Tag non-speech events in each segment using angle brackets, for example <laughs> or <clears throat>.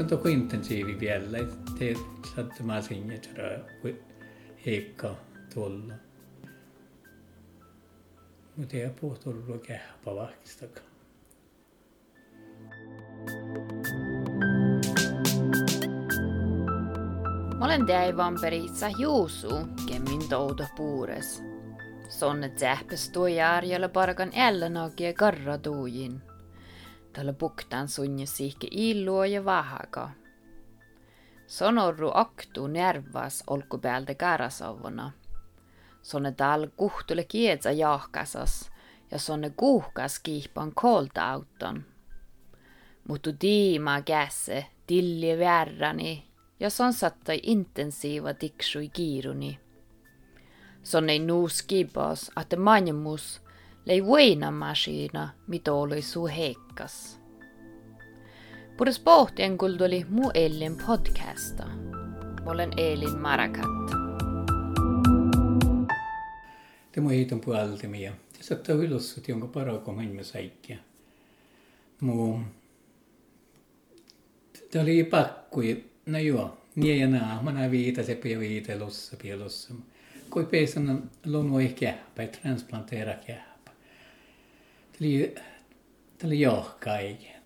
On toki intensiivi vielä. Te saatte mä sinne, että heikka tuolla. Mutta ei puhu tullut kähpä vahkistakaan. Mä olen täivän perissä juusu, kemmin touto puures. Sonne tähpäs tuo järjellä parkan ällänakia karratuujin. Tällä puktaan sunni sihke illua ja vahaka. Sonorru aktu nervas olku päältä karasovona. Sonne tal kuhtule kietsä jahkasas ja sonne kuhkas kiihpan kolta auton. Mutta tiima käse, tilli värrani ja son sattai intensiiva tiksui kiiruni. Sonne nuus kibas, että manjemus lei maskina, mitä oli su heikkas. Pudes pohtien kuldoli mu Elin podcasta. Olen Elin Marakat. Te mu hiiton puolelta ja te saattaa ylös, jonka parako maailma säikkiä. Mu... Tämä oli pakko, no joo, niin ja nää, mä näin viitä se pia viite lossa pia lossa. Koi peisan lonu ehkä kähpä, transplantera kähpä. Tämä oli, tämä oli johka eikä.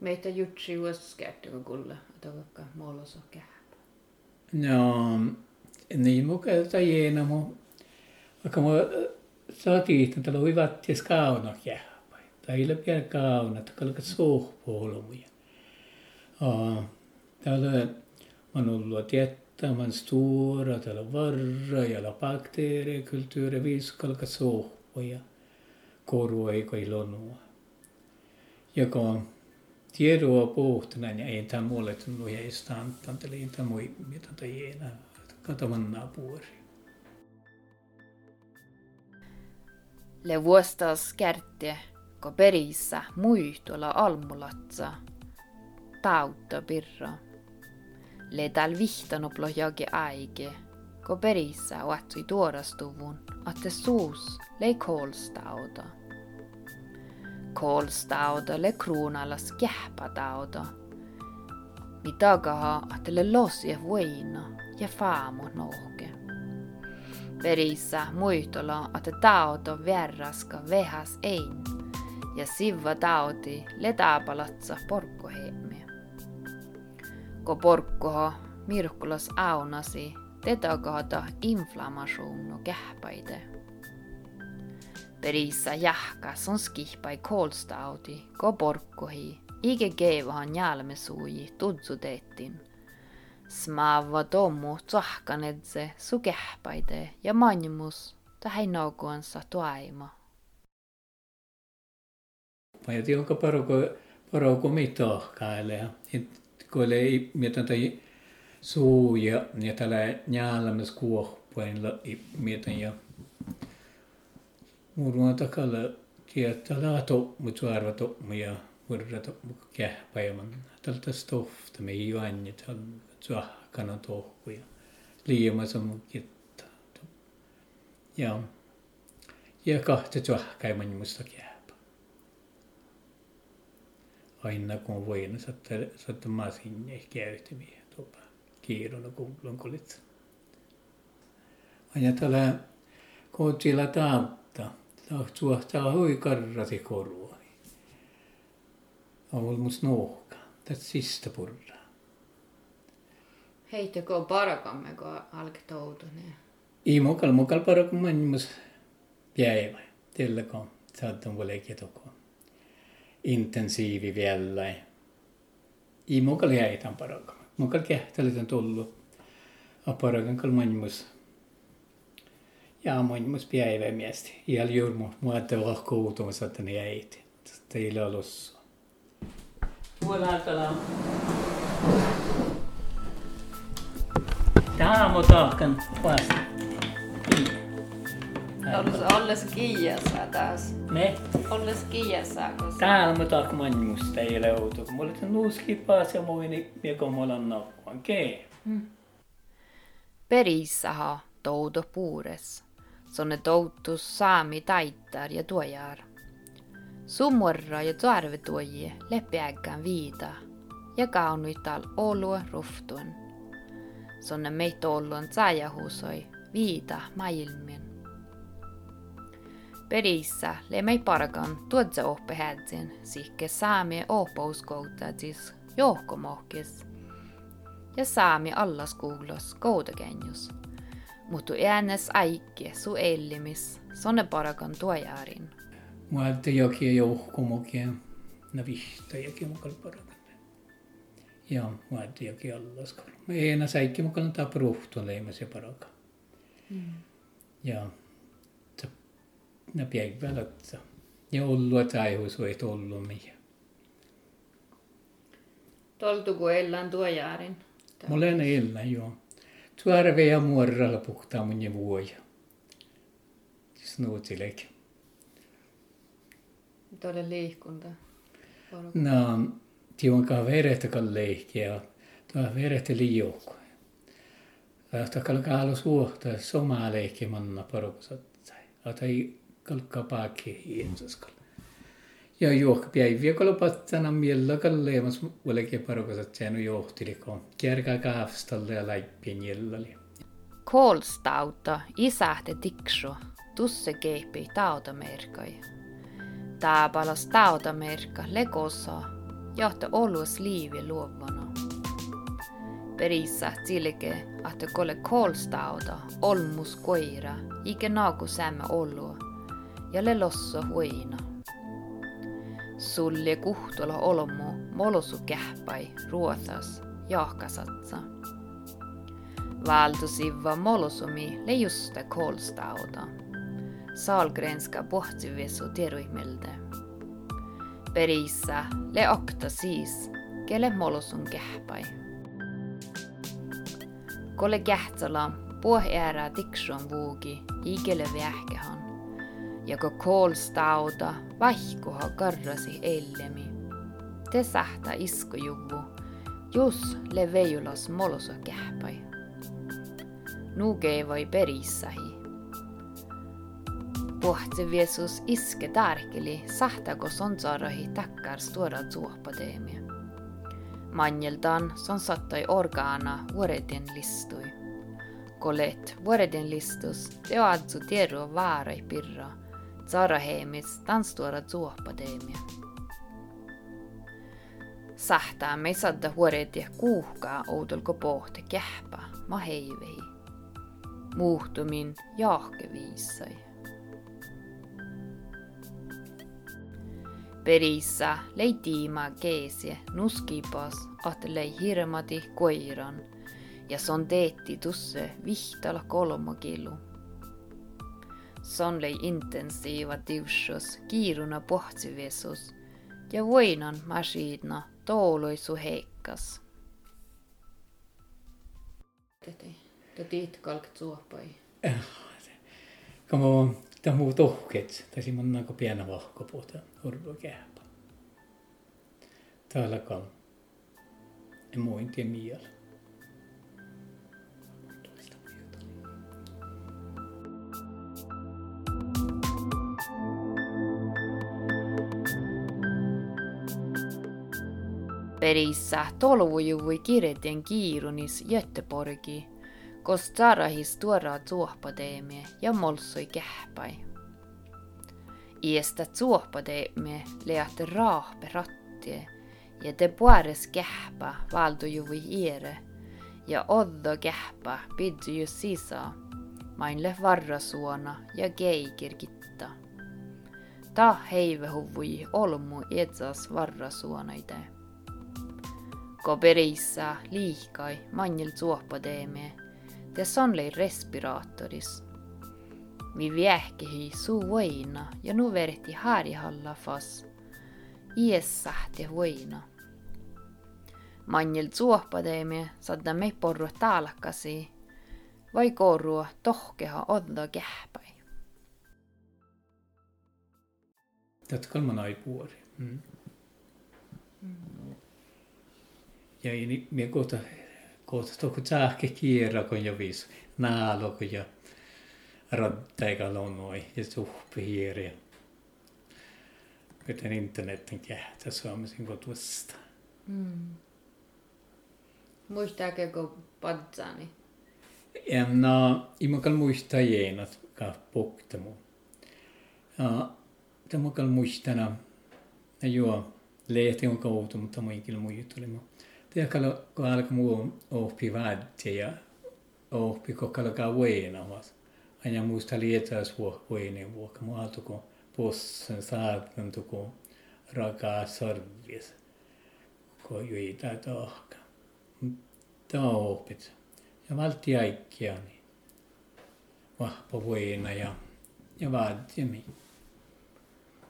Meitä jutsi uuskäyttäkö kulle, että vaikka molossa kähpä. No, niin mukaan jeena mu. Vaikka mu saatiin, että täällä oli vattias kauna kähpä. Tai ei ole vielä kauna, että kalkat suhpuolumuja. Täällä on ollut tiettämän stora, täällä on varra, ja bakteereja, kulttuureja, viskalka sohpoja, korueiko ilonua. Joka tiedua puhtana, ja ei tämä mulle tunnu ja istantan, eli tämä mui, mitä tai enää, katavan naapuri. Le vuostas kärtte, ko perissä muistolla almulatsa, tautta pirra. Le tal vihtanoplo jagi aike, ko perissä oatsui tuorastuvun, että suus lei koolstauda. Koolstauda le kruunalas kähpätauda. Mi tagaha, että le losia voina ja faamo nohke. Perissä muistola, että tauto verraska vehas ein, ja sivva tauti le taapalatsa porkkoheemme. Ko porkkoha mirkkulas aunasi, tetagata inflammation kähpäide. Perissä jahkas on skihpai kolstauti, ko porkkohi, ike keevahan jälmesuuji tutsutettin. Smaava tommu tsahkanedse su kähpäide ja manjumus tähän naukuansa tuaima. Ja jonka paroko, paroko mitahkaile. Kun ei mietin suu ja, ja tällä njäälämässä kuohpuin mietin ja muruan takalla tietää laato, mutta suarva tommu ja murra tommu kähpäimän. Tältä stofta me ei juanni, tällä suahkana tohku ja liimassa mun kitta. Ja, ja kahta suahkaiman musta kähpä. Aina kun voin, saattaa, saattaa mä sinne käytämiä tuopa kiirona kumplonkolit. Aina tällä kootilla tautta, suhtaa hui karrasi korua. On ollut musta nuuhka, tätä sista purraa. Heittäkö parakamme, kun alkoi toutuneen? Ei mokal, mokal parakam manjumus päivä. Tällä kun saattaa volekin tokoon. Intensiivi vielä. Ei mokal jäitän parakam. Mokal kähtälisen tullut. A parakan kal. Ja manjumus päivä miestä. Iäl jurmu, muatte vahkoutumassa, että ne jäiti. Teillä. Mulla alkaa Tämä on tahkan vasta. Olles, olles kiiassa taas. Me? Olles kiiassa, koska... Täällä mä tahkan manjusta ei ole outo. Kun mulla on nuuski paas ja mui, niin mikä mulla on nakkuan. Kee. Perissäha toudo puures. Sonne toutus saami taittar ja tuojar. Sumorra ja tuarvetuojie leppiäkään viita ja kaunuital olua ruftuen. Sonne meitä olluan huusoi viita maailmien. Perissä le mei parkan tuodse oppe hädsen, sihke saami opouskoutatis johkomohkes. Ja saami allas kuulos koutakennus. Mutta äänes aikki su ellimis, sonne parakan tuojaarin. Mua te jokin johkomokia, na vihtajakin mukal parakan. Ja mua te jokin allas kuulos. Mä eena säikki mukal tap ruhtun leimas ja parakan. Mm. Ja na päivällä, että ja ollut taihus voi tullut mihin. Toltuko ellan tuo jaarin? Mulla on ellan, joo. Tuarve ja muorralla puhtaa mun ja vuoja. Snuutilek. Todella liikunta. No, tiukan verehtäkään leikkiä. Tuo verehtä liiukko. Tämä kalkaa alu suhtaa somaa leikki manna porukasat. Tai kalkaa paakki hiensaskalla. Ja juokpäiviä kalpattana miellä kalleemas olekin parokasat säännö johtiliko. Kärkää kaafstalle ja laippien jällali. Kolstauta isähte tikso, tusse keipi tautamerkai. Taapalas tautamerkka lekossa, johta oluas liivi luovana. Perissä silke, että kolle kolstauta olmus koira, ikä naaku sämmä olua, ja le losso huina. Sulle kuhtola olmu molosu kähpai ruothas jahkasatsa. Valtusivva molosumi le justa kolstauta. Salgrenska pohtsivesu tieruihmilde. Perissä le akta siis, kelle molosun kähpai. Kolle kähtsala puh äärää tikson vuuki, ikele vähkehan joka koolstauda vaihkoha karrasi ellemi. Te sähtä iskojuvvu, jus le veijulas molosa kähpai. Nuge voi perissähi. Puhtse viesus iske tärkeli sahtako sonsarahi takkar stora tuopadeemia. Manjeltaan son sattoi orgaana vuoretien listui. Kolet vuoretien listus te adsu tiedro vaarai pirraa Zarahemis tanstuora zuohpadeemia. Sahtaa me sadda huoretia kuuhkaa outolko pohte kähpä ma heivei. Muhtumin jahkeviissai. Perissä lei tiima keesie nuskipas at lei hirmati koiran ja son teetti tusse vihtala kolmokilu sonlei intensiiva tiusos, kiiruna pohtsiviesus ja voinan masiidna tooloisu heikkas. Täti kalkt suopai. Como tämä tohket, tai siinä on aika pienä vahkopuuta, urvo kähpä. Täällä kan. En muinti miellä. Perissä tolvujuvui kirjetien kiirunis Göteborgi, kos tarahis tuoraa tuohpadeemie ja molsoi kähpäi. Iestä tuohpadeemie leahte raahpe rattie, ja te puares kähpä valtujuvui iere, ja oddo kähpä pidzy ju sisa, mainle varrasuona ja geikirkitta. Ta heivehuvui olmu etsas varrasuonaite. Koberissa liikai manjel suopadeemie, te sonlei respiraatoris. Mi viehkehi suu voina ja nu verti haarihalla fas. Iessähti voina. Manjel suopadeemie sadda me porru taalakasi, vai korrua tohkeha odda kähpäi. Tätä kolman aipuori. Mm. Mm ja ini me kota kota to ku tsahke kiera kon jo vis naalo ko ja radda lonoi ja suhpiiri. Kuten internetin kähtä suomisin kotusta. Mm. Muistaako patsani? En no, imakal muista jeenat ka poktamu. Ja tamakal muistana ja juo lehti on koutu, mutta muinkilla muijut oli mu. Tiedäkö, kun alkaa muu oppi vaadte ja oppi kokalla kauena vas. Aina muista lietää sua vuoinen vuokka. Mu altuko possen saatan tuko rakaa sorvis. Kun juita tohka. Tämä on oppit. Ja valti aikkia niin vahva vuena ja, ja vaadti.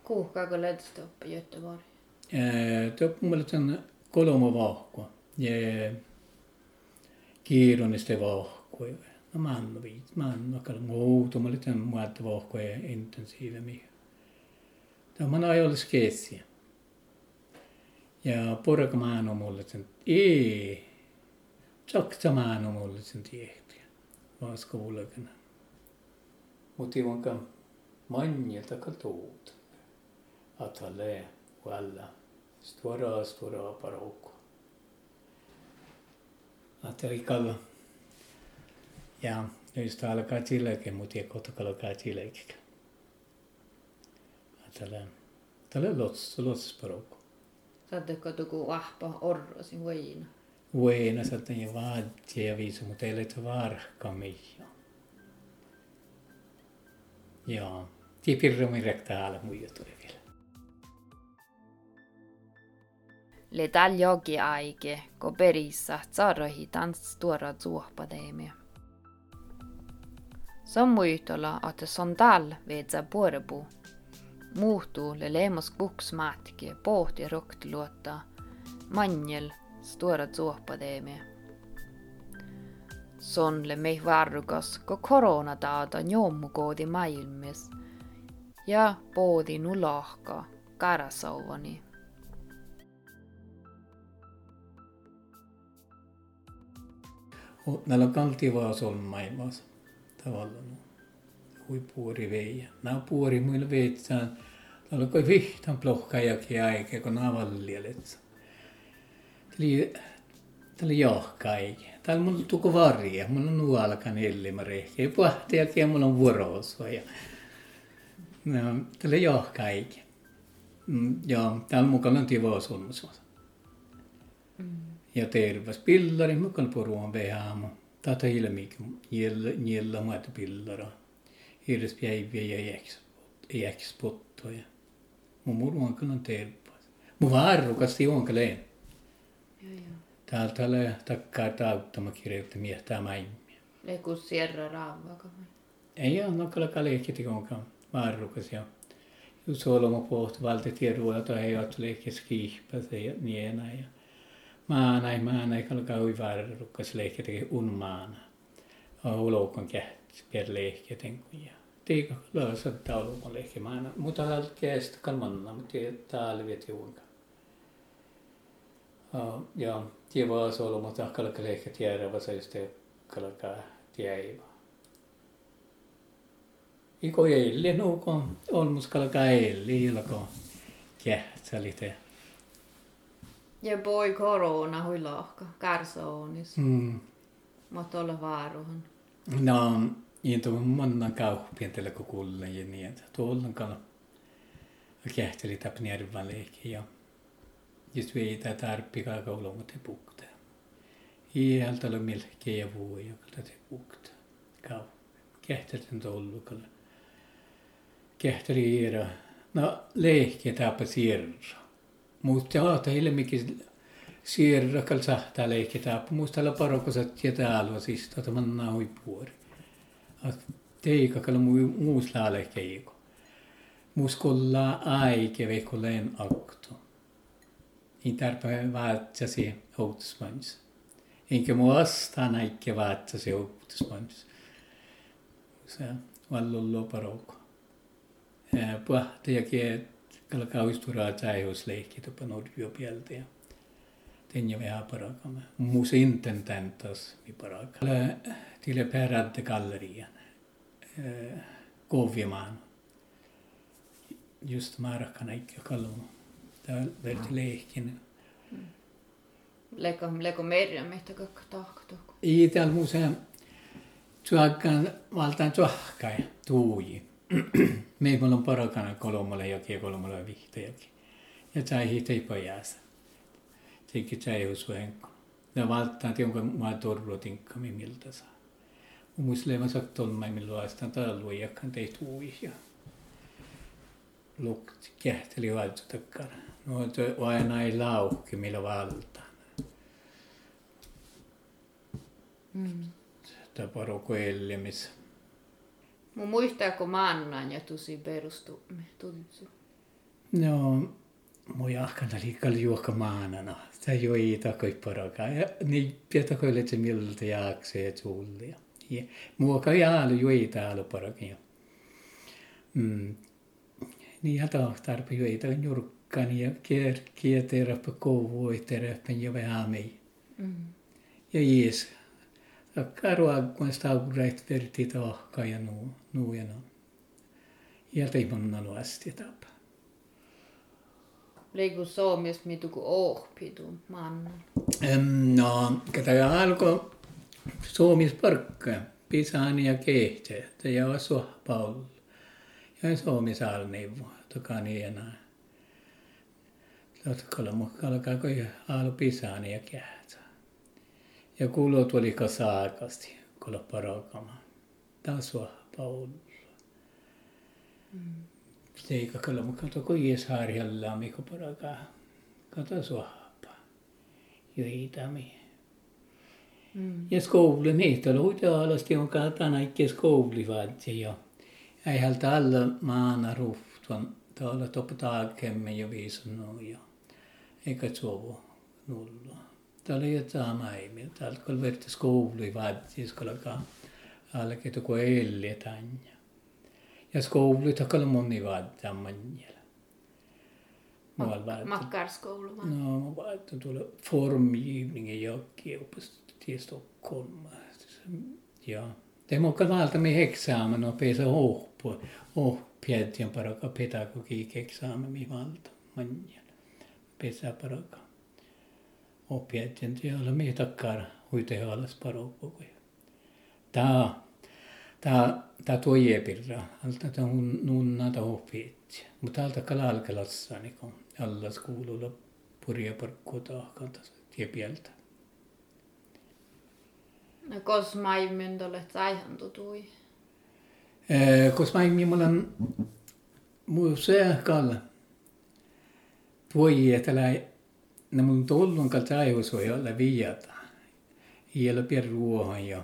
Kuuhkaako lähtistä oppi Göteborg? Töppumalisen kolme vahkoa. Ja kiironiste vahkoja. No man viit, man vakalla muuta, mä olin muuta vahkoja intensiivemmin. Tämä on ajoilla skeessiä. Ja porka maan on mulle sen, ei, saksa maan on mulle sen tiehtiä. Vasko ulkana. Mutta ivanka manjelta katuuta. Atalee, valla stora, stora parokko. Att jag ikalla. Ja, just alkaa chileke, mutta ei alkaa chileke. Tällä, tällä lots, lots parokko. Saatteko tuku ahpa orrosin voina? Voina saattaa ja vaattia ja viisu, mutta ei ole varhka mihin. Joo. Tipirromi rektaala muija tuli Le taljogi aige, ko perissa tsarohi tants e tuora zuopadeemia. Sammuitola ate sondal veetsa puorepu. Muuttuu le leemos kuksmaatki pohti rokti luottaa. Manjel stuora zuopadeemia. Sonle mei varrukas, ko korona taata joommukoodi maailmes. Ja poodi nulahka karasauvani. Var sån maailmassa tavallaan hui puori veijä. Nää puori muilla veitsään. Täällä kai vihtan plohkajakin aike, kun nää vallielet. Täällä johka aike. Täällä mulla tuko varja. Mulla on nuolkan ellimä rehki. Ja puhtiakin ja mulla on vuoroosua. Ja... No, täällä johka aike. Ja täällä mukana on tivoasunnossa. Mm ja terves pillari mukaan poruan vehaamo. Tata ilmi niellä niellä muita pillara. Hirves päiviä ja jäkspottoja. Mun muruan kyllä terpas. Mun varrukas tionka leen. Täällä tällä takkaa tauttama kirjoitti miehtää mäimmiä. Leikus sierra raavaka. Ei ole nokkala kalehkiti onkaan varrukas ja just olema pohti että ei ole leikkiä skiihpässä ja nienä ja maana ei maana ei kalka uivar rukkas lehke teki un maana. Ulokon käht per lehke tenku ja. Tiika löysä taulukon lehke maana. Mutta hän kestä kalmanna, mutta täällä viet juunka. Ja tie var så lo mutta kalka lehke tiedä vasa just te kalka tiedä. Iko ei nuuko olmus kalka ei ilko kähtsä lite. Ja poi korona hui lohka, karsoonis. Mm. Mutta olla vaaruhan. No, into manna kauppien tällä kun kuulen ja niin, että tuolla kala. Kehteli tap nervan leikki ja just viitä tarppi kaakaulon, mutta te pukta. Iältä oli melkein ja vuoja, kun te pukta. Kau. Tuolla kala. Kehteli iera. No, leikki tapa sierra mutta aata ilmikin siirrä kalsahtaa leikitää. Muista olla parokosat ja täällä siis tota manna huippuori. Teika kalla muus laalle keiko. Muskolla aike veikoleen akto. Niin tarpeen vaatsasi outsmans. Enkä mu vastaan aike vaatsasi outsmans. Se vallollo paroko. Puhti kalakauisturaaja ei olisi leikitapa Nordbiopieltä ja tenja vähän parakamme. Museenten täntas vi parakamme. Till Peradde gallerian. Äh, Kovjemaan. Just markana ikka kallu. Täällä verti leikin. Leko, leko merja meitä kakka tahkatuko? Ei täällä musean. Tuakkaan valtaan tuahkai tuuji. <clears throat> Meillä on parakana kolmolle jokin ja kolmolle vihta jokin. Ja tämä hihtei pojassa. Sekin tämä ei usu enko. Ja valtaan tionko maa torro tinkkami miltä saa. Muisleema sagt tolmai milloin astan täällä luijakkaan tei tuuji. Lukt kähteli valtu takkana. No, aina ei laukki millä valtaan. Mm. Tämä paroko ellemis. Mun kun maannan ja tusi perustu tunsu. No, mun jahkana liikaa juokka maanana. Tämä jo ei takoi paraka. Ja niin pietä koille se miltä jaaksee tullia. Ja muoka jaalu jo ei täällä paraka. Mm. Niin hätä tarpe jo ei tämän jurkkani ja kier, kieterappa kouvoi terappan jo vähän mei. Mm. Ja jees, karuaguanstavurähtverti tahka ja nuu, nuujana. Ja teimon naluasti tapa. Leiku Suomessa mitu kuin ohpitu manna? No, kata alko Suomessa parkka, pisani ja kehte, ja osu paul. Ja Suomessa alneivu, tokani enää. Totkalla mukaan alkaa, kun alu pisani ja kähtsä. Ja kuuluu tuli saakasti, kun parokama. Tasua Paul. Seika kyllä mutta kato kun ies harjalla mikä paraka. Kato suohpa. Joitami. Mm. Ja skoulu niitä oli alasti on katana ikke skouli vaatsi jo. Ei hältä alla maana ruhtuan. Tuolla topetaakemme jo viisan jo. Eikä suovu nullua täällä sama ei. Täällä kun verti skoulu i vadsis kolka alke to ko elli tanja. Ja skoulu to kala moni vadda manjela. Makkarskoulu vai? No, mä vaattu tuolla formgivningen jokki uppast till Stockholm. Ja. Det måste valta med examen och pesa ihop på och pjädjan paraka pedagogikexamen med. Pesa paraka oppiaiden työllä me takkar huitehalas parokkoja. Tää tää tää tuoje pirra alta tää hun nunna ta oppiit. Mutta alta kalalkelassa niinku allas kuululla purja parkko tahkanta tiepieltä. No kos maimmin tolle saihan tutui. Eh, kos maimmin mulla on musea kalla. Tuoje tällä kalta aihus voi olla viata. Iellä pian ruohon ja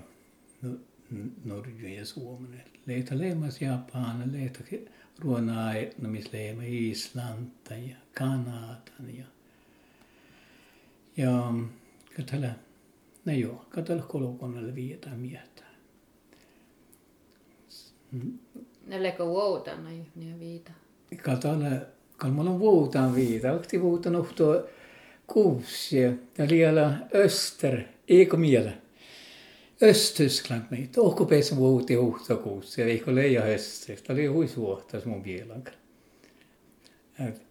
Norju ja Suomen. Leita leimas Japan, leita ruonaa, no missä leima Islanta ja Kanadan ja ja katala, no joo, katala kolokonnalle vieta mietä. Nellekö vuotan ne viita? Katala, kalmalla on vuotan viita, okti vuotan ohtoa Kuusia ja liala Öster, eikö miele? Östtyskland meitä, ohko pesu vuoti huhtokuussa ja eikö leija höstres, tämä oli hui suohtas mun mielanka.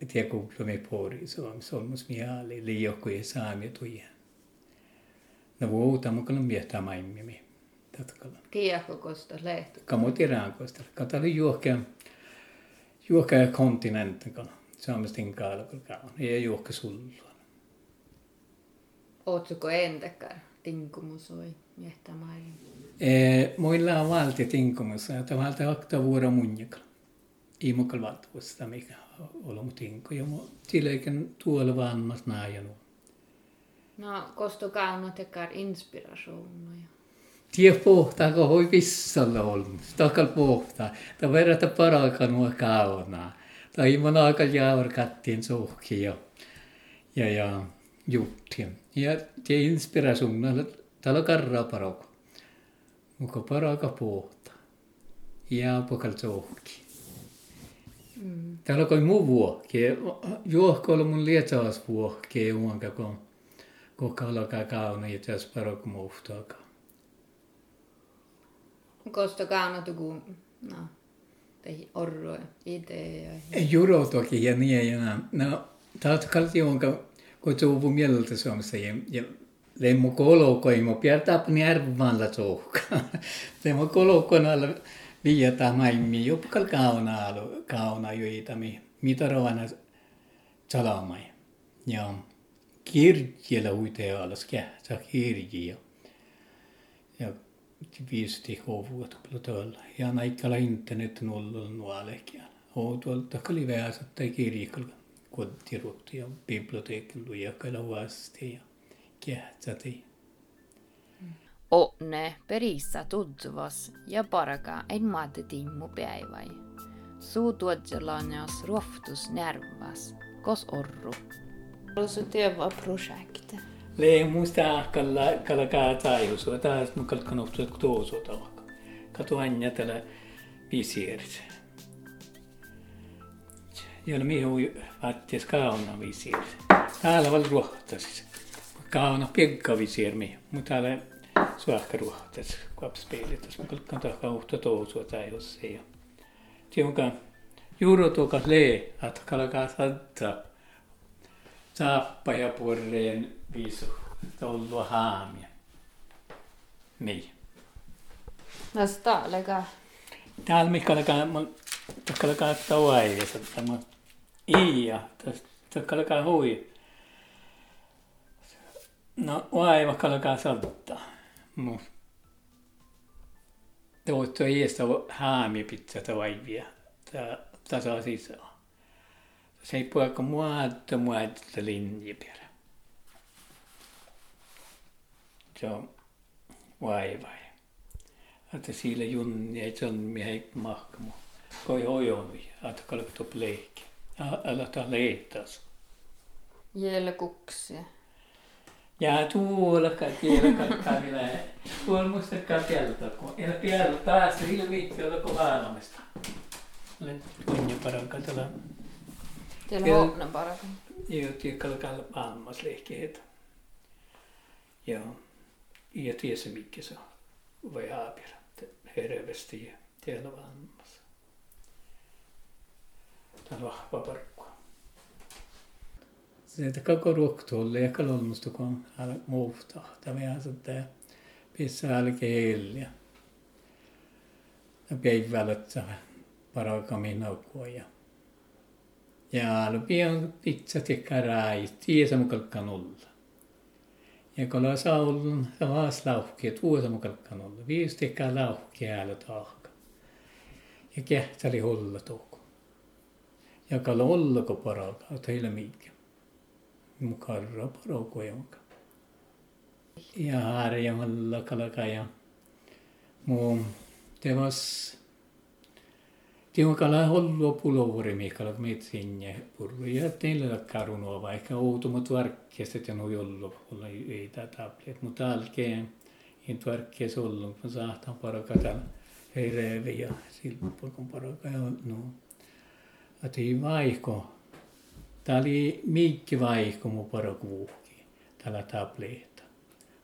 Tiedä kuulla me pori, se on solmus mieli, liiokku ja saami tuja. No vuota mukaan on miehtää maimmi. Tatkalla. Kiekko kosta lehto. Kamo tiraan kosta. Katali juohkea, juohkea kontinentin kan. Saamistin kaalakalla. Ei juohke sullua. Ootko entäkään tinkumusoi miettämäin? Eh, muilla on valti tinkumus, että valta akta vuoro munjaka. Ei mukal valtuusta, mikä on mu tinku. Ja mu tilläkin tuolla vannas naajan. No, kosto kauna tekar inspirationoja. Tie pohtaa, kun voi vissalla olla. Stakal pohtaa. Ta verrata parakan mua kauna. Ta imon aika jaavar kattiin suhki ja, ja, ja juttiin. Ja te inspirationen talo karra paroko. Muka paraka pohta. Ja pokal tsohki. Mm. Täällä koi muu. Juohko oli mun lietsaas vuokki uonka kun kuka alkaa kauna ja tässä paroko muhtaakaan. Kosta kauna tuku No, tei orro ideoja. Juro toki ja niin ja no, taat kalti kun tuuvu mieltä Suomessa ja, ja lemmo koloko ei mo pierta pani arvan la tuuka. <laughs> Lemmo koloko alla viiata maimmi juppakal kauna alu kauna joitami mitä rovana salamai. Ja kirjellä uitee alas kähtsä kirjiä. Ja viesti hovuot plutolla. Ja naikkala internet nolla nuolekia. Och tuolla takali väsä tai kirjikalla kotiruokti ja bibliotekilla ja kala vasti ja kähtsäti. Onne perissä tutvas ja paraka en maate timmu päiväi. Suu tuotselanjas ruoftus nervas, kos orru. Olisi työva projekte. Le musta kalla kalla ka tajus och där nu kall kan också to så ta. Katu anja tällä visiirit. Jolla mihu vattis kauna visiirit. Täällä val ruohtasis. Kauna pekka visiir mi. Mutta täällä suahka ruohtas kuapspelitas. Mä kalkan tahka uhta to så tajus se. Tionka juuro tuoka le at kalla ka sadta. Saappa ja purreen viisu tullut haamia. Niin. No staalega. Täällä mikkalakaan, mun takkalakaan tauaivissa, tämä Iia, takkalakaan hui. No, vaiva kalakaan salta. Mu. Tuotto iästä haamia pitää tauaivia. Tasa sisään. Se ei puhuta muotta muotta linjipierä. Se on vaivai. Että sillä junni ei se mihin mahkamu. Koi hojovi, että kalkto pleikki. Leitas. Jelkuksia. Ja tuolla kaikkialla kaikkialla. Tuolla muistakaa kelta, kun ei piellä taas sillä viitti olla kuin haalamista. Olen kunnia parankaa tällä. Teillä on paraka. Joo, tiekalla kalla paamas lehkeet. Joo. Ja tiesi mikä se on. Vai haapira. Hervesti ja tiellä. Tämä on vahva parkkua. Se, että koko ruoktuolle ja kalolmusta kun hän muuftaa. Tämä on sitten pissä älkeillä. Ja päivälät parakamin naukua ja ja lo pian pizza te carai, tiesa mo kalkan olla. Ja kun la saulun, sa vaas lauhki, et vuosa mo kalkan olla. Viis tekää lauhki äällä taakka. Ja kähtsäli olla tuoku. Ja kala olla ko paraka, teillä mikä. Mu karra parako jonka. Ja harja olla kalaka ja mu te vas Tiedän, kala hollo pulovuri mikala metsinne purru ja teillä karunua vaikka outumut varkkestet ja no jollo olla ei tablet mutta alkeen in varkkes ollu kun saahtan paraka täällä ei reevi ja silppu kun paraka ja no ei vaihko tää oli mikki vaihko mu paraku vuhki tällä tableta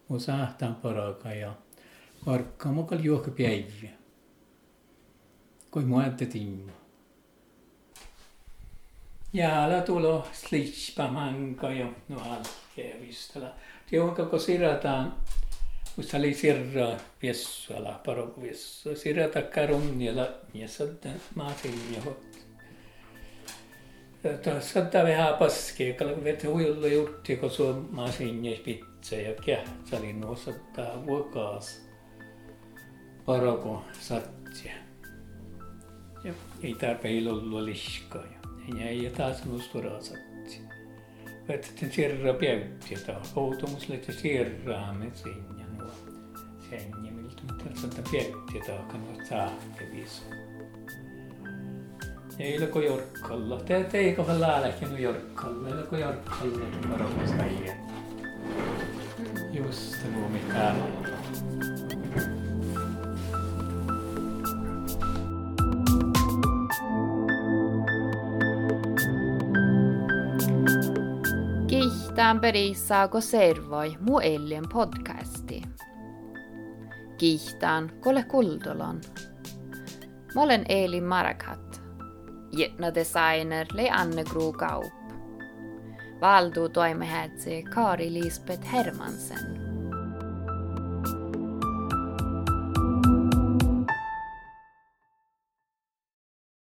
mu saahtan paraka ja varkka mukal juokka päiviä kui muette timma. Ja ala tulo slitspa manka jo no halkea vistala. Tiuka kun sirataan, kun se oli sirra viessuala, paroku viessu. Sirata karunniala, ja sitten maatin jo. Saattaa vähän paskea, kun veti huijulla jutti, kun suo maasin ja pitse ja kähtsali nuosattaa vuokaas. Paroku sattia. Ja ei tarpeilla ollut liskaa. Ja ei taas mustura satti. Vettin sirra päytti, että outomus lehti sirraa me sinne nuo. Sen ja miltä mutta santa päytti, että alkanut saahke visu. Ja ole jorkkalla. Te ei kohan läälehkin jorkkalla. Ei ole jorkkalla, että varokas äijä. Just nuo mikä Kihtään perisaako servoi mu ellien podcasti. Kihtään kole kuldolan. Mä olen Eli Marakat. Jedna designer le Anne Gro Gaup. Valdu toimehätsi Kari Lisbeth Hermansen.